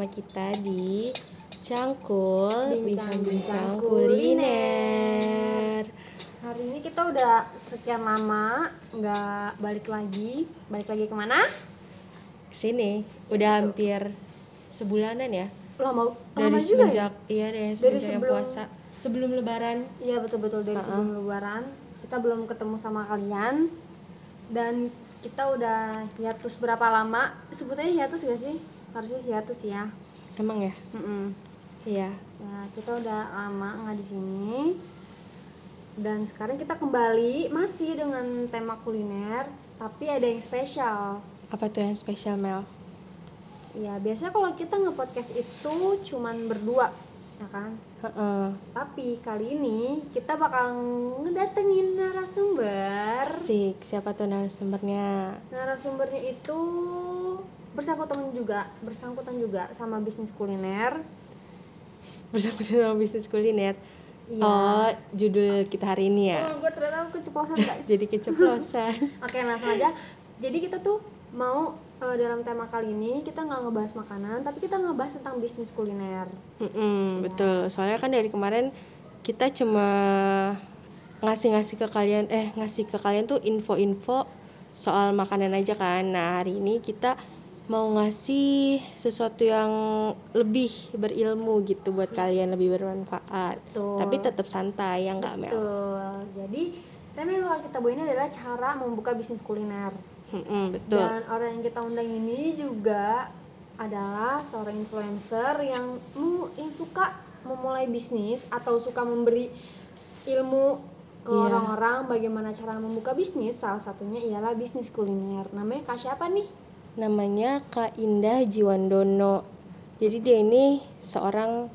lagi sama kita di Cangkul Bincang-bincang kuliner. Hari ini kita udah sekian lama nggak balik lagi. Balik lagi ke mana? Ke sini udah hampir sebulanan ya Lama, dari lama juga ya? semenjak iya deh Dari semenjak sebelum- puasa sebelum lebaran. Iya betul-betul dari sebelum lebaran kita belum ketemu sama kalian dan kita udah hiatus berapa lama? Sebutannya hiatus gak sih? Harusnya hiatus ya. Emang ya? Mm-mm. Iya. Ya kita udah lama nggak di sini dan sekarang kita kembali masih dengan tema kuliner tapi ada yang spesial. Apa tuh yang spesial Mel? Ya biasanya kalau kita nge-podcast itu cuman berdua, ya kan? Heeh. Tapi kali ini kita bakal ngedatengin narasumber. Asik, siapa tuh narasumbernya? Narasumbernya itu bersangkutan juga, bersangkutan juga sama bisnis kuliner. Bersangkutan sama bisnis kuliner. Iya. Oh, judul kita hari ini ya. Oh, gue ternyata keceplosan guys. Jadi keceplosan. Oke langsung aja. Jadi kita tuh mau eh, dalam tema kali ini kita nggak ngebahas makanan, tapi kita ngebahas tentang bisnis kuliner. Mm-mm, betul. Soalnya kan dari kemarin kita cuma ngasih-ngasih ke kalian eh ngasih ke kalian tuh info-info soal makanan aja kan. Nah, hari ini kita mau ngasih sesuatu yang lebih berilmu gitu buat kalian lebih bermanfaat. Betul. Tapi tetap santai ya enggak Mel? Betul. Jadi tema yang bakal kita bawa ini adalah cara membuka bisnis kuliner. Mm-mm, betul. Dan orang yang kita undang ini juga adalah seorang influencer yang mu yang suka memulai bisnis atau suka memberi ilmu ke Iya. orang-orang bagaimana cara membuka bisnis. Salah satunya ialah bisnis kuliner. Namanya Kak siapa nih? Namanya Kak Indah Jiwandono. Jadi dia ini seorang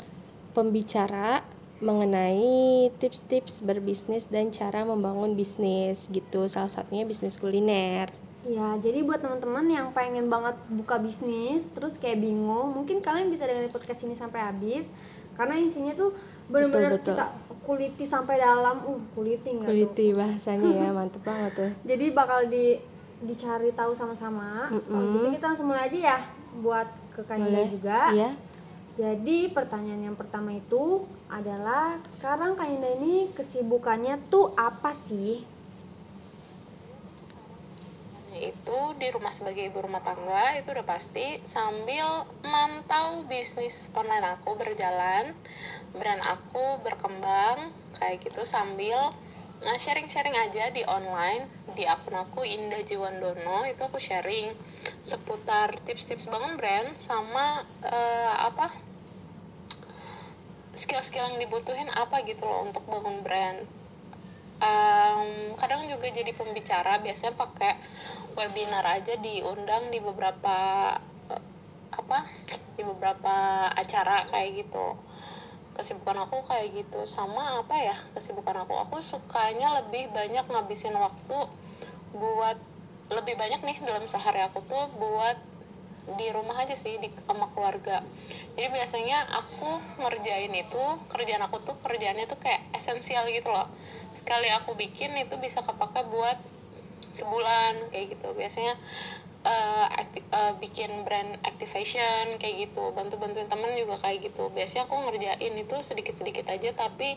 pembicara mengenai tips-tips berbisnis dan cara membangun bisnis gitu. Salah satunya bisnis kuliner. Ya, jadi buat teman-teman yang pengen banget buka bisnis, terus kayak bingung, mungkin kalian bisa dengerin podcast ini sampai habis, karena isinya tuh benar-benar kita kuliti sampai dalam, uh kuliti nggak tuh? Kuliti bahasanya ya, mantep banget tuh. Jadi bakal di dicari tahu sama-sama. Kalau gitu kita langsung mulai aja ya, buat ke Boleh? juga. Iya. Jadi pertanyaan yang pertama itu adalah sekarang Kak Indah ini kesibukannya tuh apa sih? itu di rumah sebagai ibu rumah tangga itu udah pasti sambil mantau bisnis online aku berjalan brand aku berkembang kayak gitu sambil nah, sharing-sharing aja di online di akun aku Indah Jiwandono itu aku sharing seputar tips-tips bangun brand sama eh, apa skill-skill yang dibutuhin apa gitu loh untuk bangun brand. Em, kadang juga jadi pembicara biasanya pakai webinar aja diundang di beberapa eh, apa di beberapa acara kayak gitu kesibukan aku kayak gitu. Sama apa ya kesibukan aku? Aku sukanya lebih banyak ngabisin waktu buat lebih banyak nih dalam sehari aku tuh buat di rumah aja sih di sama keluarga. Jadi biasanya aku ngerjain itu kerjaan aku tuh kerjaannya tuh kayak esensial gitu loh. Sekali aku bikin itu bisa kepake buat sebulan kayak gitu. Biasanya akti- eh, bikin brand activation kayak gitu bantu bantuin temen juga kayak gitu biasanya aku ngerjain itu sedikit sedikit aja tapi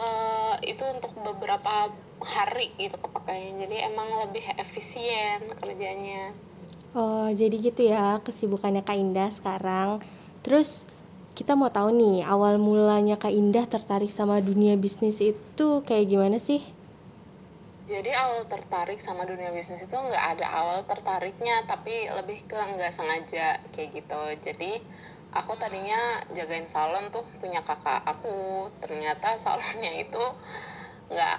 eh, itu untuk beberapa hari gitu kepakainya jadi emang lebih efisien kerjanya Oh, jadi gitu ya kesibukannya Kak Indah sekarang. Terus kita mau tahu nih, awal mulanya Kak Indah tertarik sama dunia bisnis itu kayak gimana sih? Jadi awal tertarik sama dunia bisnis itu nggak ada awal tertariknya, tapi lebih ke nggak sengaja kayak gitu. Jadi aku tadinya jagain salon tuh punya kakak aku, ternyata salonnya itu nggak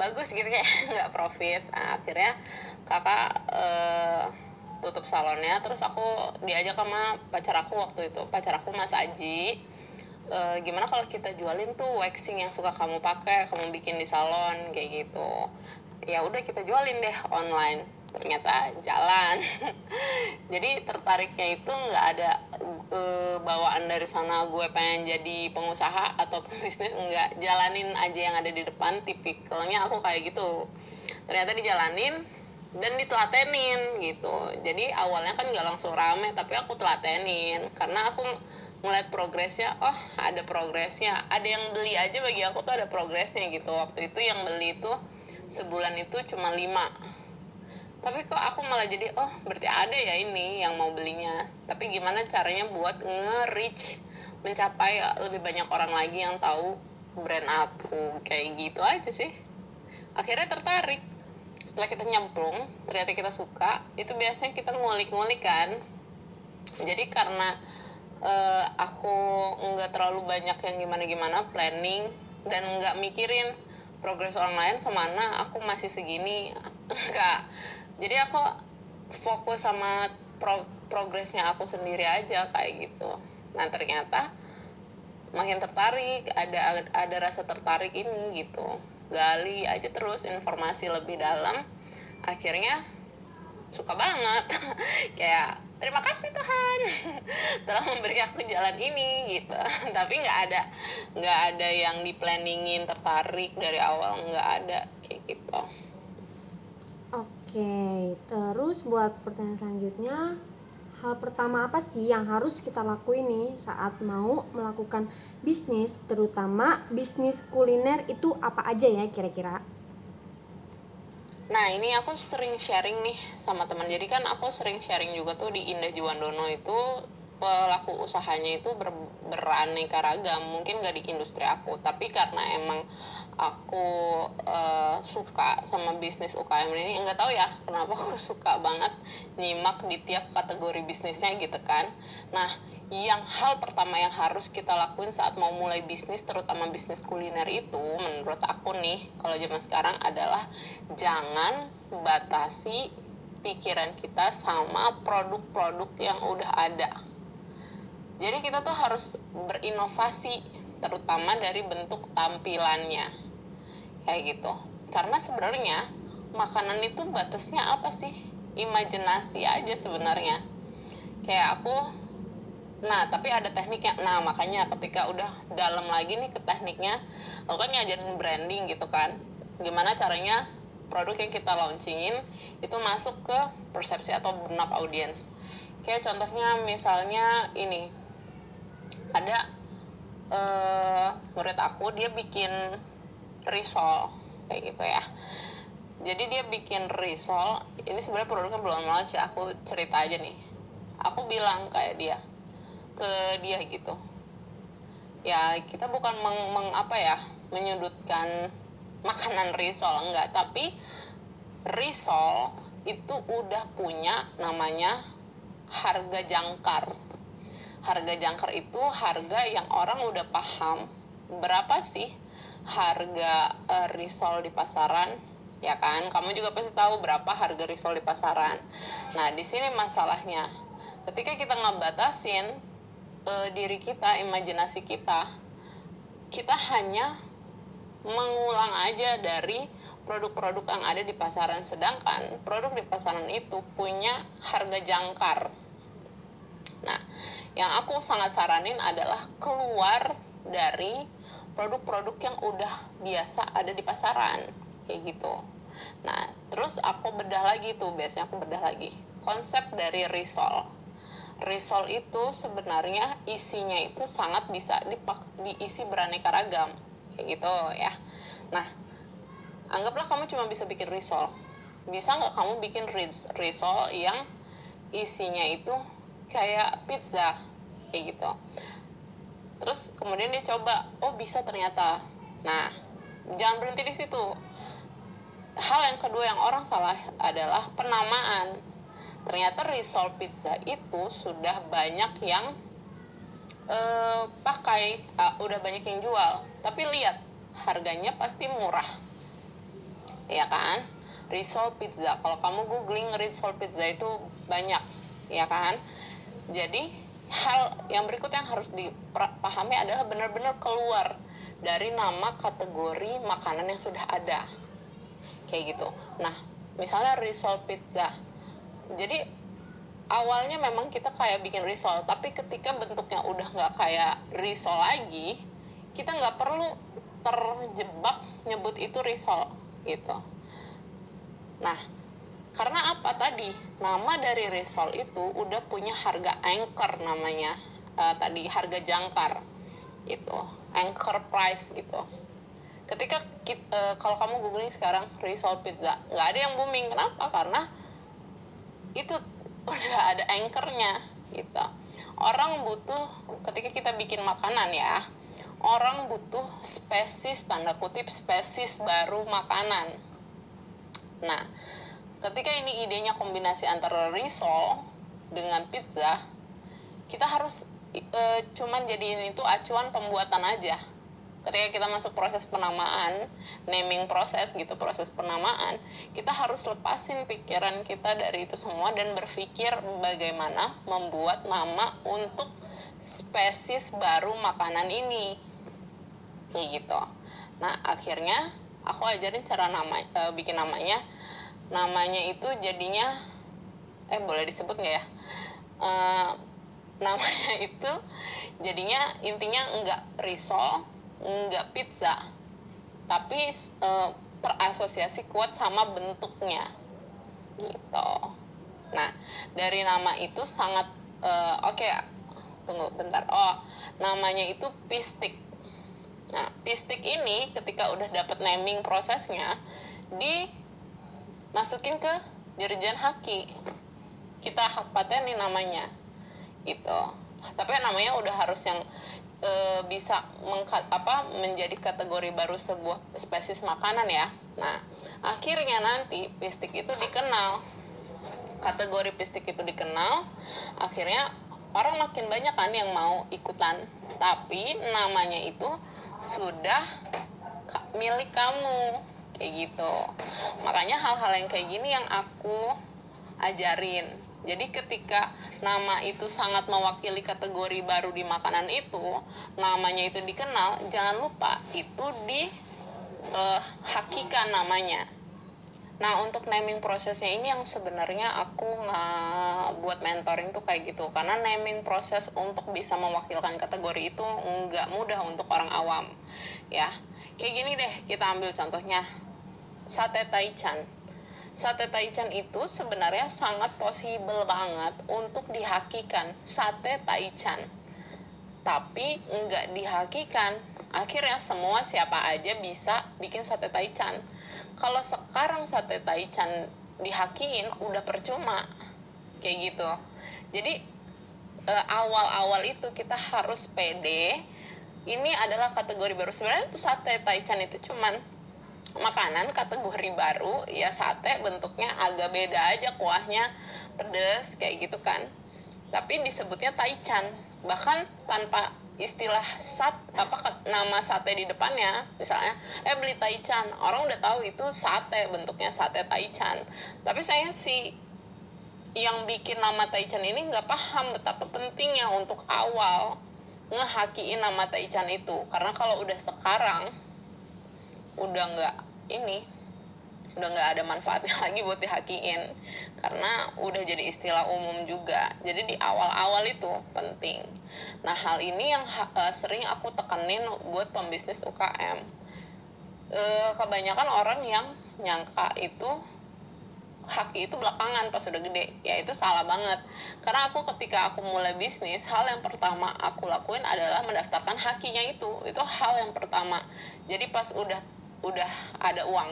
bagus gitu kayak nggak profit. Nah, akhirnya kakak eh, tutup salonnya, terus aku diajak sama pacar aku waktu itu, pacar aku Mas Aji eh, gimana kalau kita jualin tuh waxing yang suka kamu pakai kamu bikin di salon kayak gitu. Ya udah kita jualin deh online. Ternyata jalan. Jadi tertariknya itu nggak ada eh, bawaan dari sana gue pengen jadi pengusaha atau pebisnis enggak jalanin aja yang ada di depan tipikalnya aku kayak gitu. Ternyata dijalanin dan ditelatenin gitu. Jadi awalnya kan nggak langsung rame tapi aku telatenin. Karena aku ngeliat progresnya oh ada progresnya. Ada yang beli aja bagi aku tuh ada progresnya gitu. Waktu itu yang beli itu sebulan itu cuma lima. Tapi kok aku malah jadi oh berarti ada ya ini yang mau belinya. Tapi gimana caranya buat nge-reach mencapai lebih banyak orang lagi yang tahu brand aku. Kayak gitu aja sih. Akhirnya tertarik. Setelah kita nyemplung ternyata kita suka itu biasanya kita ngulik-ngulik kan. Jadi karena uh, aku nggak terlalu banyak yang gimana-gimana planning dan nggak mikirin progres lain semana aku masih segini. Enggak jadi aku fokus sama pro progresnya aku sendiri aja kayak gitu. Nah ternyata makin tertarik ada ada rasa tertarik ini gitu. Gali aja terus informasi lebih dalam. Akhirnya suka banget. Kayak terima kasih Tuhan. Telah memberi aku jalan ini gitu. Tapi nggak ada nggak ada yang di planningin tertarik dari awal nggak ada kayak gitu. Oke terus buat pertanyaan selanjutnya hal pertama apa sih yang harus kita lakuin nih saat mau melakukan bisnis terutama bisnis kuliner itu apa aja ya kira-kira Nah ini aku sering sharing nih sama teman. Jadi kan aku sering sharing juga tuh di Indah Juwandono itu pelaku usahanya itu ber, beraneka ragam. Mungkin gak di industri aku tapi karena emang aku uh, suka sama bisnis UKM ini nggak tahu ya kenapa aku suka banget nyimak di tiap kategori bisnisnya gitu kan. Nah yang hal pertama yang harus kita lakuin saat mau mulai bisnis terutama bisnis kuliner itu menurut aku nih kalau zaman sekarang adalah jangan batasi pikiran kita sama produk-produk yang udah ada. Jadi kita tuh harus berinovasi terutama dari bentuk tampilannya. Kayak gitu. Karena sebenarnya makanan itu batasnya apa sih? Imajinasi aja sebenarnya. Kayak aku nah tapi ada tekniknya. Nah makanya ketika udah dalam lagi nih ke tekniknya aku kan ngajarin branding gitu kan. Gimana caranya produk yang kita launchingin itu masuk ke persepsi atau benak audiens. Kayak contohnya misalnya ini. Ada uh, murid aku dia bikin risol kayak gitu ya. Jadi dia bikin risol ini sebenarnya produknya belum launch ya aku cerita aja nih. Aku bilang kayak dia ke dia gitu. Ya kita bukan meng, meng apa ya menyudutkan makanan risol enggak. Tapi risol itu udah punya namanya harga jangkar. Harga jangkar itu harga yang orang udah paham berapa sih harga uh, risol di pasaran ya kan? Kamu juga pasti tahu berapa harga risol di pasaran. Nah di sini masalahnya ketika kita ngebatasin uh, diri kita imajinasi kita kita hanya mengulang aja dari produk-produk yang ada di pasaran. Sedangkan produk di pasaran itu punya harga jangkar. Nah yang aku sangat saranin adalah keluar dari produk-produk yang udah biasa ada di pasaran kayak gitu. Nah terus aku bedah lagi tuh biasanya aku bedah lagi. Konsep dari risol risol itu sebenarnya isinya itu sangat bisa dipak diisi beraneka ragam. Kayak gitu ya. Nah anggaplah kamu cuma bisa bikin risol bisa nggak kamu bikin risol yang isinya itu kayak pizza? Kayak gitu. Terus kemudian dia coba oh bisa ternyata. Nah jangan berhenti di situ. Hal yang kedua yang orang salah adalah penamaan ternyata risol pizza itu sudah banyak yang uh, pakai uh, udah banyak yang jual. Tapi lihat harganya pasti murah. Ya kan? Risol pizza. Kalau kamu googling risol pizza itu banyak ya kan? Jadi hal yang berikut yang harus dipahami adalah benar-benar keluar dari nama kategori makanan yang sudah ada. Kayak gitu. Nah misalnya risol pizza jadi awalnya memang kita kayak bikin risol tapi ketika bentuknya udah nggak kayak risol lagi kita nggak perlu terjebak nyebut itu risol gitu. Nah karena apa tadi? Nama dari risol itu udah punya harga anchor namanya uh, tadi harga jangkar itu anchor price gitu. Ketika uh, kalau kamu googling sekarang risol pizza nggak ada yang booming. Kenapa? Karena itu udah ada anchornya gitu. Orang butuh ketika kita bikin makanan ya orang butuh spesies tanda kutip spesies baru makanan. Nah ketika ini idenya kombinasi antara risol dengan pizza kita harus e, cuman jadiin itu acuan pembuatan aja ketika kita masuk proses penamaan naming proses gitu proses penamaan kita harus lepasin pikiran kita dari itu semua dan berpikir bagaimana membuat nama untuk spesies baru makanan ini. Kayak gitu. Nah akhirnya aku ajarin cara nama e, bikin namanya. Namanya itu jadinya eh boleh disebut nggak ya? E, namanya itu jadinya intinya enggak risol enggak pizza tapi e, terasosiasi kuat sama bentuknya gitu. Nah dari nama itu sangat e, oke okay, tunggu bentar. Oh namanya itu pistik. Nah pistik ini ketika udah dapat naming prosesnya di masukin ke dirjen haki. Kita hak nih namanya itu tapi namanya udah harus yang e, bisa mengkat apa menjadi kategori baru sebuah spesies makanan ya. Nah akhirnya nanti pistik itu dikenal. Kategori pistik itu dikenal akhirnya orang makin banyak kan yang mau ikutan. Tapi namanya itu sudah milik kamu kayak gitu. Makanya hal-hal yang kayak gini yang aku ajarin jadi ketika nama itu sangat mewakili kategori baru di makanan itu namanya itu dikenal jangan lupa itu di uh, hakikan namanya. Nah untuk naming prosesnya ini yang sebenarnya aku nggak buat mentoring tuh kayak gitu. Karena naming proses untuk bisa mewakilkan kategori itu nggak mudah untuk orang awam ya. Kayak gini deh kita ambil contohnya. Sate taichan sate taichan itu sebenarnya sangat possible banget untuk dihakikan sate taichan. Tapi nggak dihakikan akhirnya semua siapa aja bisa bikin sate taichan. Kalau sekarang sate taichan dihakiin udah percuma. Kayak gitu. Jadi eh, awal-awal itu kita harus pede. Ini adalah kategori baru. Sebenarnya sate taichan itu cuman makanan kategori baru ya sate bentuknya agak beda aja kuahnya pedes kayak gitu kan. Tapi disebutnya taichan. Bahkan tanpa istilah sat apa nama sate di depannya misalnya eh beli taichan. Orang udah tahu itu sate bentuknya sate taichan. Tapi saya sih yang bikin nama taichan ini nggak paham betapa pentingnya untuk awal ngehakiin nama taichan itu. Karena kalau udah sekarang udah nggak ini udah nggak ada manfaatnya lagi buat dihakiin. Karena udah jadi istilah umum juga. Jadi di awal-awal itu penting. Nah hal ini yang uh, sering aku tekenin buat pembisnis UKM uh, eh, kebanyakan orang yang nyangka itu haki itu belakangan pas udah gede. Ya itu salah banget. Karena aku ketika aku mulai bisnis hal yang pertama aku lakuin adalah mendaftarkan hakinya itu. Itu hal yang pertama. Jadi pas udah udah ada uang.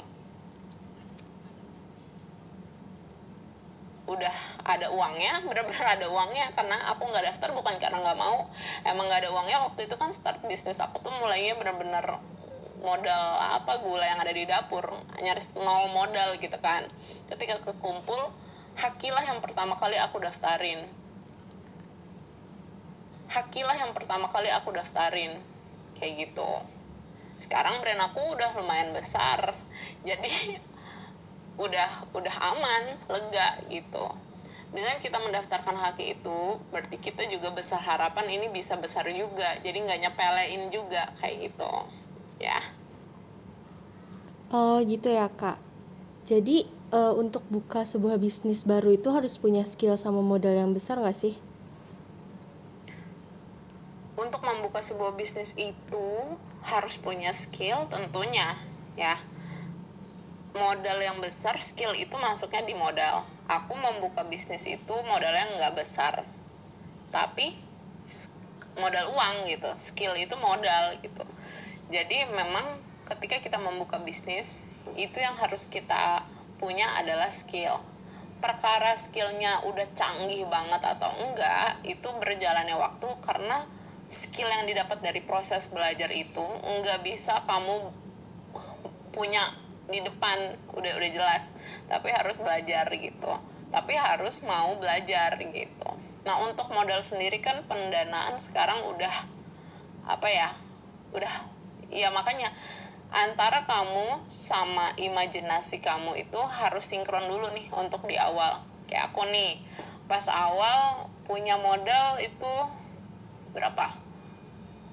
Udah ada uangnya benar-benar ada uangnya karena aku nggak daftar bukan karena nggak mau. Emang nggak ada uangnya waktu itu kan start bisnis aku tuh mulainya benar-benar modal apa gula yang ada di dapur nyaris nol modal gitu kan. Ketika kekumpul hakilah yang pertama kali aku daftarin. Hakilah yang pertama kali aku daftarin. Kayak gitu sekarang brand aku udah lumayan besar jadi udah udah aman lega gitu. Dengan kita mendaftarkan haki itu berarti kita juga besar harapan ini bisa besar juga jadi nggak nyepelein juga kayak gitu ya. Oh gitu ya kak. Jadi uh, untuk buka sebuah bisnis baru itu harus punya skill sama modal yang besar nggak sih? Untuk membuka sebuah bisnis itu harus punya skill tentunya ya. Modal yang besar skill itu masuknya di modal. Aku membuka bisnis itu modalnya nggak besar. Tapi modal uang gitu skill itu modal gitu. Jadi memang ketika kita membuka bisnis itu yang harus kita punya adalah skill. Perkara skillnya udah canggih banget atau enggak itu berjalannya waktu karena skill yang didapat dari proses belajar itu enggak bisa kamu punya di depan. Udah udah jelas. Tapi harus belajar gitu. Tapi harus mau belajar gitu. Nah untuk modal sendiri kan pendanaan sekarang udah apa ya udah ya makanya antara kamu sama imajinasi kamu itu harus sinkron dulu nih untuk di awal. Kayak aku nih pas awal punya modal itu berapa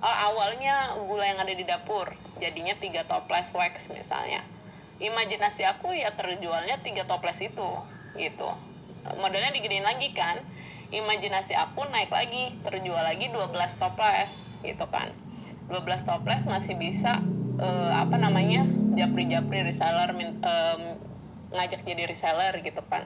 Oh, awalnya gula yang ada di dapur jadinya tiga toples wax misalnya. Imajinasi aku ya terjualnya tiga toples itu gitu. Modalnya digedein lagi kan. Imajinasi aku naik lagi terjual lagi 12 toples gitu kan. 12 toples masih bisa eh, apa namanya japri-japri reseller min- em, ngajak jadi reseller gitu kan.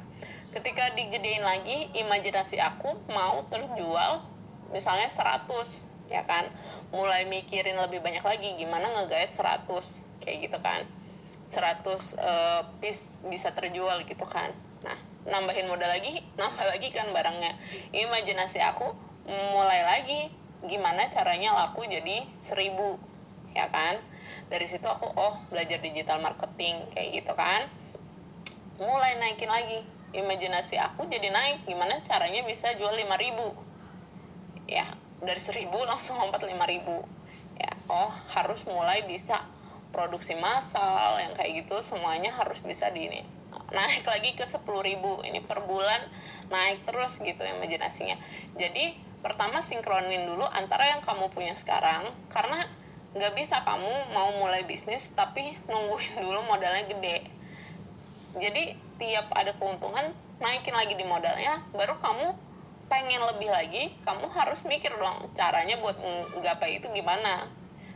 Ketika digedein lagi imajinasi aku mau terjual misalnya 100 ya kan? Mulai mikirin lebih banyak lagi gimana ngegait 100 kayak gitu kan? 100 eh, piece bisa terjual gitu kan? Nah nambahin modal lagi nambah lagi kan barangnya. Imajinasi aku mulai lagi gimana caranya laku jadi 1000 ya kan? Dari situ aku oh belajar digital marketing kayak gitu kan? Mulai naikin lagi imajinasi aku jadi naik gimana caranya bisa jual 5000 ya dari 1000 langsung lompat 5000 ya oh harus mulai bisa produksi massal yang kayak gitu semuanya harus bisa di ini naik lagi ke 10.000 ini per bulan naik terus gitu imajinasinya. Jadi pertama sinkronin dulu antara yang kamu punya sekarang karena nggak bisa kamu mau mulai bisnis tapi nungguin dulu modalnya gede. Jadi tiap ada keuntungan naikin lagi di modalnya baru kamu pengen lebih lagi kamu harus mikir dong caranya buat nggapai itu gimana.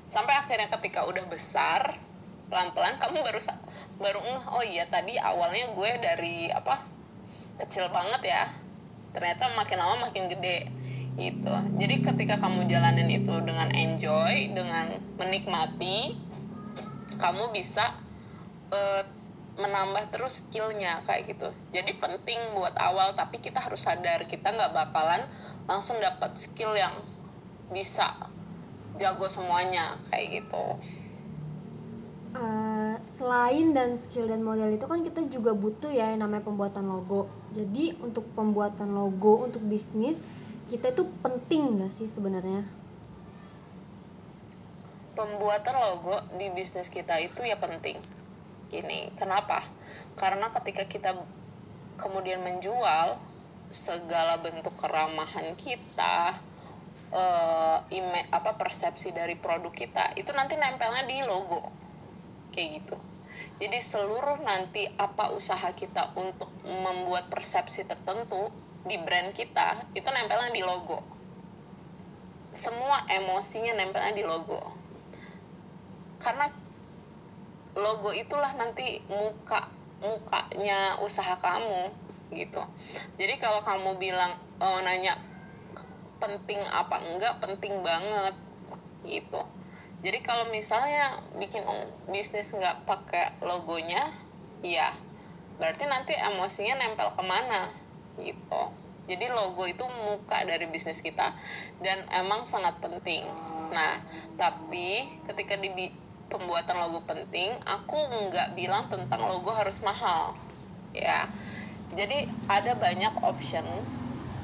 Sampai akhirnya ketika udah besar pelan-pelan kamu baru baru ngeh oh iya tadi awalnya gue dari apa kecil banget ya ternyata makin lama makin gede gitu. Jadi ketika kamu jalanin itu dengan enjoy dengan menikmati kamu bisa eh, menambah terus skillnya kayak gitu jadi penting buat awal tapi kita harus sadar kita nggak bakalan langsung dapat skill yang bisa jago semuanya kayak gitu Eh, selain dan skill dan modal itu kan kita juga butuh ya yang namanya pembuatan logo. Jadi untuk pembuatan logo untuk bisnis kita itu penting gak sih sebenarnya? pembuatan logo di bisnis kita itu ya penting. Gini, kenapa? Karena ketika kita kemudian menjual segala bentuk keramahan kita, eh ime- apa persepsi dari produk kita itu nanti nempelnya di logo. Kayak gitu. Jadi seluruh nanti apa usaha kita untuk membuat persepsi tertentu di brand kita itu nempelnya di logo. Semua emosinya nempelnya di logo karena logo itulah nanti muka mukanya usaha kamu gitu. Jadi kalau kamu bilang oh, nanya penting apa enggak penting banget gitu. Jadi kalau misalnya bikin bisnis nggak pakai logonya ya berarti nanti emosinya nempel ke mana gitu. Jadi logo itu muka dari bisnis kita dan emang sangat penting. Nah tapi ketika di pembuatan logo penting aku nggak bilang tentang logo harus mahal ya. Jadi ada banyak option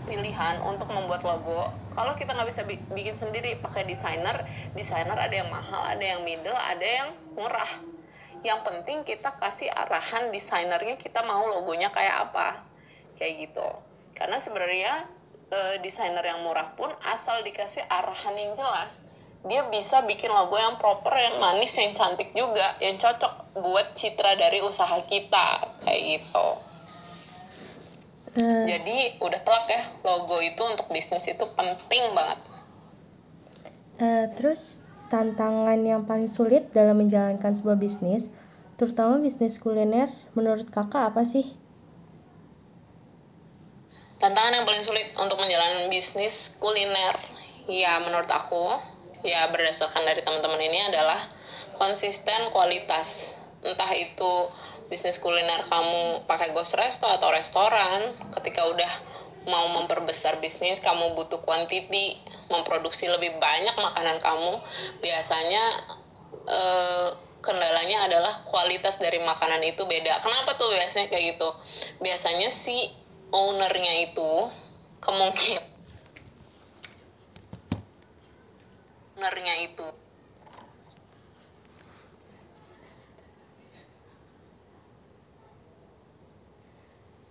pilihan untuk membuat logo. Kalau kita nggak bisa bi- bikin sendiri pakai desainer desainer ada yang mahal ada yang middle ada yang murah. Yang penting kita kasih arahan desainernya kita mau logonya kayak apa kayak gitu. Karena sebenarnya e, desainer yang murah pun asal dikasih arahan yang jelas dia bisa bikin logo yang proper yang manis yang cantik juga yang cocok buat citra dari usaha kita kayak gitu. Jadi udah telak ya logo itu untuk bisnis itu penting banget. Eh, terus tantangan yang paling sulit dalam menjalankan sebuah bisnis terutama bisnis kuliner menurut kakak apa sih? tantangan yang paling sulit untuk menjalankan bisnis kuliner ya menurut aku ya berdasarkan dari teman-teman ini adalah konsisten kualitas. Entah itu bisnis kuliner kamu pakai ghost resto atau restoran ketika udah mau memperbesar bisnis kamu butuh kuantiti memproduksi lebih banyak makanan kamu biasanya eh, kendalanya adalah kualitas dari makanan itu beda. Kenapa tuh biasanya kayak gitu? Biasanya si ownernya itu kemungkinan ownernya itu.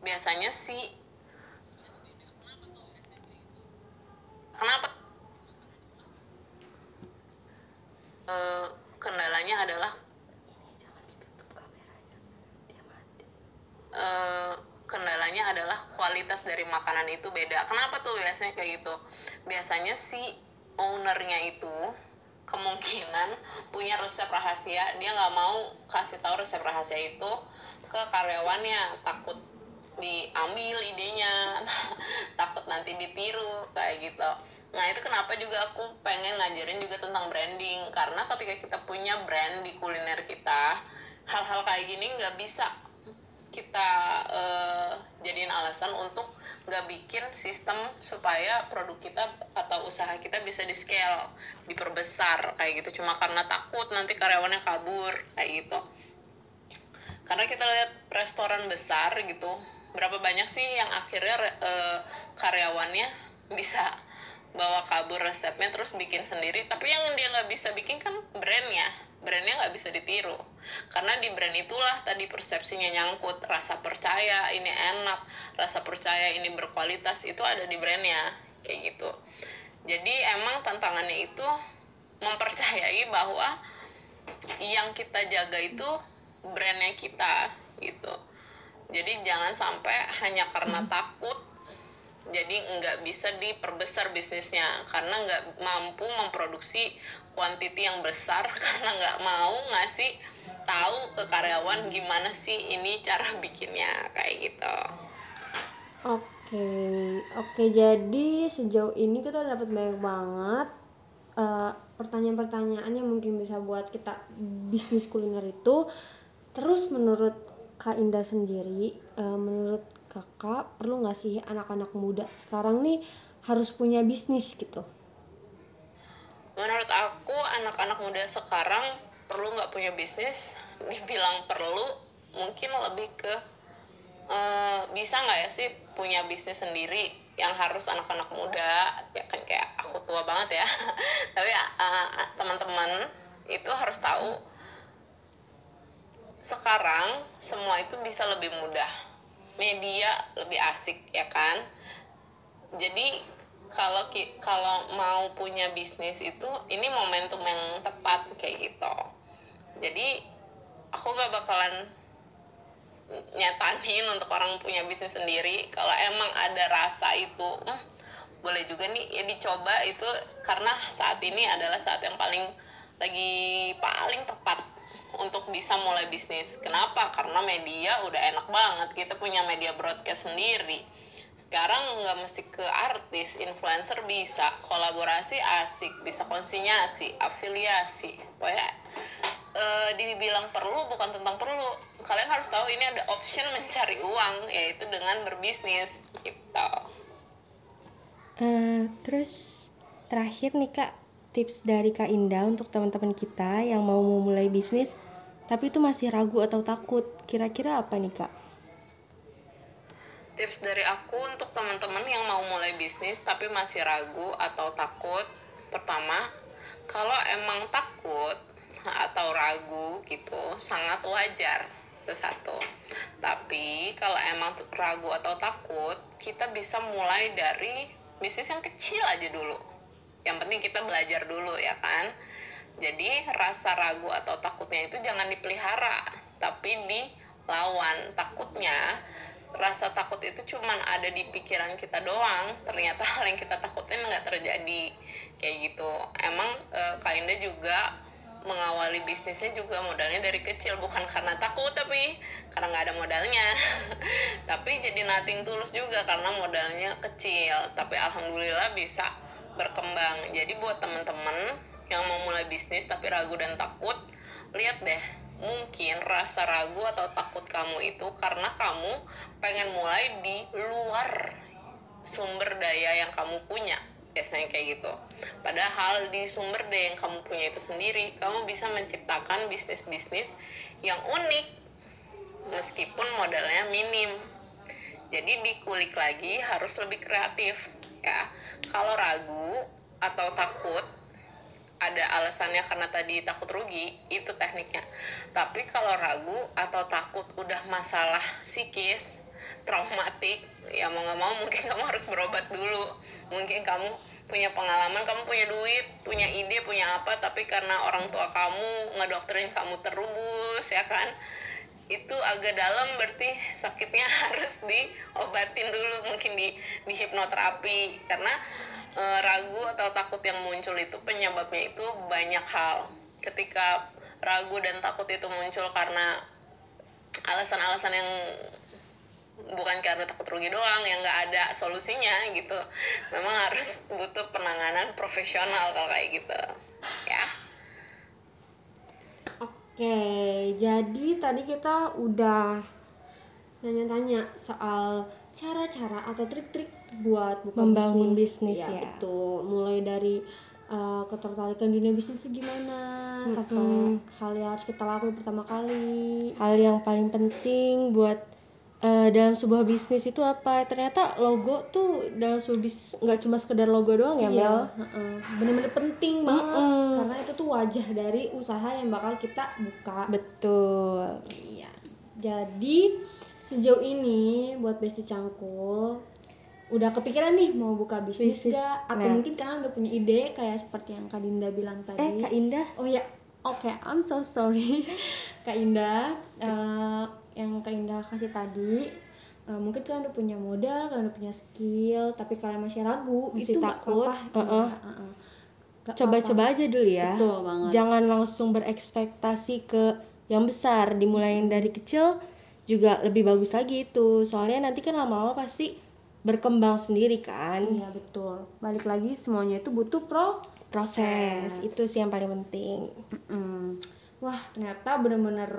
Biasanya sih kenapa? Eh, kendalanya adalah eh, kendalanya adalah kualitas dari makanan itu beda. Kenapa tuh biasanya kayak gitu? Biasanya si ownernya itu kemungkinan punya resep rahasia dia nggak mau kasih tahu resep rahasia itu ke karyawannya. Takut diambil idenya takut nanti ditiru kayak gitu. Nah itu kenapa juga aku pengen ngajarin juga tentang branding. Karena ketika kita punya brand di kuliner kita hal-hal kayak gini nggak bisa kita eh, jadiin alasan untuk nggak bikin sistem supaya produk kita atau usaha kita bisa di scale diperbesar kayak gitu. Cuma karena takut nanti karyawannya kabur kayak gitu. Karena kita lihat restoran besar gitu berapa banyak sih yang akhirnya eh, karyawannya bisa bawa kabur resepnya terus bikin sendiri. Tapi yang dia nggak bisa bikin kan brandnya brandnya nggak bisa ditiru. Karena di brand itulah tadi persepsinya nyangkut rasa percaya ini enak rasa percaya ini berkualitas itu ada di brandnya kayak gitu. Jadi emang tantangannya itu mempercayai bahwa yang kita jaga itu brandnya kita gitu. Jadi jangan sampai hanya karena takut jadi nggak bisa diperbesar bisnisnya. Karena nggak mampu memproduksi kuantiti yang besar karena nggak mau ngasih tahu ke karyawan gimana sih ini cara bikinnya kayak gitu Oke, oke. Jadi sejauh ini kita udah dapat banyak banget eh, pertanyaan-pertanyaan yang mungkin bisa buat kita bisnis kuliner itu. Terus menurut Kak Indah sendiri, eh, menurut kakak perlu nggak sih anak-anak muda sekarang nih harus punya bisnis gitu? Menurut aku anak-anak muda sekarang perlu nggak punya bisnis? Dibilang perlu mungkin lebih ke eh, bisa nggak ya sih punya bisnis sendiri yang harus anak-anak muda? Ya kan kayak aku tua banget ya. Tapi eh, teman-teman itu harus tahu sekarang semua itu bisa lebih mudah. Media lebih asik ya kan? Jadi kalau kalau mau punya bisnis itu ini momentum yang tepat kayak gitu jadi aku gak bakalan nyatanin untuk orang punya bisnis sendiri kalau emang ada rasa itu hmm, boleh juga nih ya dicoba itu karena saat ini adalah saat yang paling lagi paling tepat untuk bisa mulai bisnis. Kenapa? Karena media udah enak banget. Kita punya media broadcast sendiri. Sekarang nggak mesti ke artis, influencer bisa, kolaborasi asik, bisa konsinyasi, afiliasi. Pokoknya eh, dibilang perlu bukan tentang perlu. Kalian harus tahu ini ada option mencari uang yaitu dengan berbisnis gitu. Eh, terus terakhir nih kak tips dari kak Indah untuk teman-teman kita yang mau memulai bisnis tapi itu masih ragu atau takut kira-kira apa nih kak? Tips dari aku untuk teman-teman yang mau mulai bisnis tapi masih ragu atau takut, pertama, kalau emang takut atau ragu gitu sangat wajar itu satu. Tapi kalau emang ragu atau takut, kita bisa mulai dari bisnis yang kecil aja dulu. Yang penting kita belajar dulu ya kan. Jadi rasa ragu atau takutnya itu jangan dipelihara, tapi dilawan. Takutnya rasa takut itu cuman ada di pikiran kita doang. Ternyata hal yang kita takutin nggak terjadi. Kayak gitu. Emang e, Kak Indah juga mengawali bisnisnya juga modalnya dari kecil. Bukan karena takut tapi karena nggak ada modalnya. Tapi jadi nating tulus juga karena modalnya kecil. Tapi alhamdulillah bisa berkembang. Jadi buat teman-teman yang mau mulai bisnis tapi ragu dan takut lihat deh mungkin rasa ragu atau takut kamu itu karena kamu pengen mulai di luar sumber daya yang kamu punya. Biasanya kayak gitu. Padahal di sumber daya yang kamu punya itu sendiri kamu bisa menciptakan bisnis-bisnis yang unik meskipun modalnya minim. Jadi dikulik lagi harus lebih kreatif ya. Kalau ragu atau takut ada alasannya karena tadi takut rugi itu tekniknya. Tapi kalau ragu atau takut udah masalah psikis traumatik ya mau nggak mau mungkin kamu harus berobat dulu. Mungkin kamu punya pengalaman kamu punya duit punya ide punya apa tapi karena orang tua kamu ngedoktrin kamu terubus ya kan? Itu agak dalam berarti sakitnya harus diobatin dulu mungkin di di hipnoterapi karena e, ragu atau takut yang muncul itu penyebabnya itu banyak hal. Ketika ragu dan takut itu muncul karena alasan-alasan yang bukan karena takut rugi doang yang nggak ada solusinya gitu. Memang harus butuh penanganan profesional kalau kayak gitu. Ya. Oke, jadi tadi kita udah nanya-tanya soal cara-cara atau trik-trik buat buka Membangun bisnis, ya. ya. Betul, mulai dari uh, ketertarikan dunia bisnis itu gimana, sampai hal yang harus kita lakuin pertama kali. hal yang paling penting buat eh, dalam sebuah bisnis itu apa ternyata logo tuh dalam sebuah bisnis nggak cuma sekedar logo doang ya Mel Iya, heeh. bener-bener penting banget karena itu tuh wajah dari usaha yang bakal kita buka. betul Iya. Jadi sejauh ini buat Besti Cangkul udah kepikiran nih mau buka bisnis, Bisnis. gak? Atau Nah. mungkin kalian udah punya ide kayak seperti yang Kak Dinda bilang tadi. eh kak Indah Oh ya, oke, I'm so sorry, Kak Indah. Eh, yang Kak Indah kasih tadi, eh, mungkin kalian udah punya modal, kalian udah punya skill, tapi kalian masih ragu, Masih itu takut, apa-apa. Iya, heeh. Nggak coba-coba aja dulu ya Betul banget. jangan langsung berekspektasi ke yang besar dimulai yang dari kecil juga lebih bagus lagi itu soalnya nanti kan lama-lama pasti berkembang sendiri kan Iya betul. Balik lagi semuanya itu butuh pro. proses itu sih yang paling penting Mm. Wah ternyata bener-bener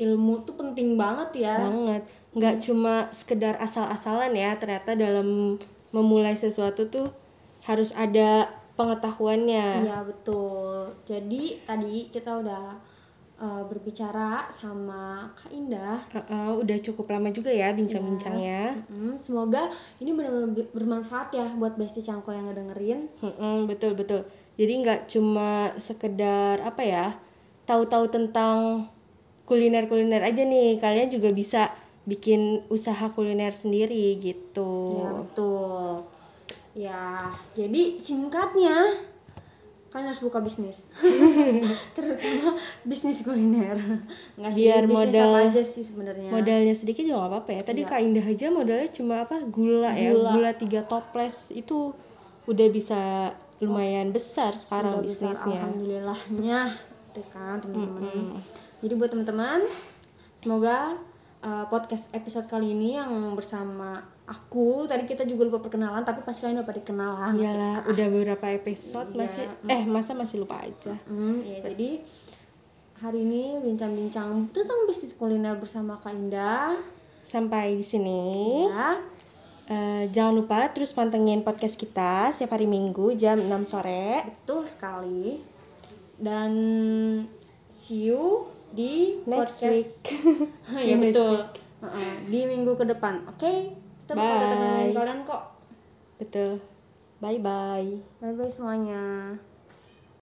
ilmu tuh penting banget ya. banget nggak cuma sekedar asal-asalan ya ternyata dalam memulai sesuatu tuh harus ada pengetahuannya Iya betul. Jadi tadi kita udah uh, berbicara sama Kak Indah. Heeh, udah cukup lama juga ya bincang-bincangnya Mm, semoga ini benar-benar bermanfaat ya buat Besti Cangkul yang ngedengerin. Mm-mm, betul betul. Jadi nggak cuma sekedar apa ya, tahu-tahu tentang kuliner-kuliner aja nih. Kalian juga bisa bikin usaha kuliner sendiri gitu. Iya betul. Ya jadi singkatnya kan harus buka bisnis terutama bisnis kuliner nggak sih Biar bisnis modal- apa aja sih sebenarnya Modalnya sedikit juga nggak apa-apa ya. Tadi Kak Indah aja modalnya cuma apa? Gula, ya, Gula. gula tiga toples itu udah bisa lumayan besar sekarang Sudah besar, bisnisnya. alhamdulillahnya ya kan teman-teman jadi buat teman-teman semoga uh, podcast episode kali ini yang bersama aku tadi kita juga lupa perkenalan tapi pasti kalian udah pada kenal lah Iyalah, udah beberapa episode Iya. masih eh masa masih lupa aja. Hmm, ya jadi hari ini bincang-bincang tentang bisnis kuliner bersama Kak Indah Sampai di sini. ya Eh, jangan lupa terus pantengin podcast kita setiap hari Minggu jam 6 sore. betul sekali dan see you di Next podcast week. Ya betul week. Heeh, di minggu ke depan oke kita bakal Bye. temenin kalian kok Betul. Bye bye. bye bye semuanya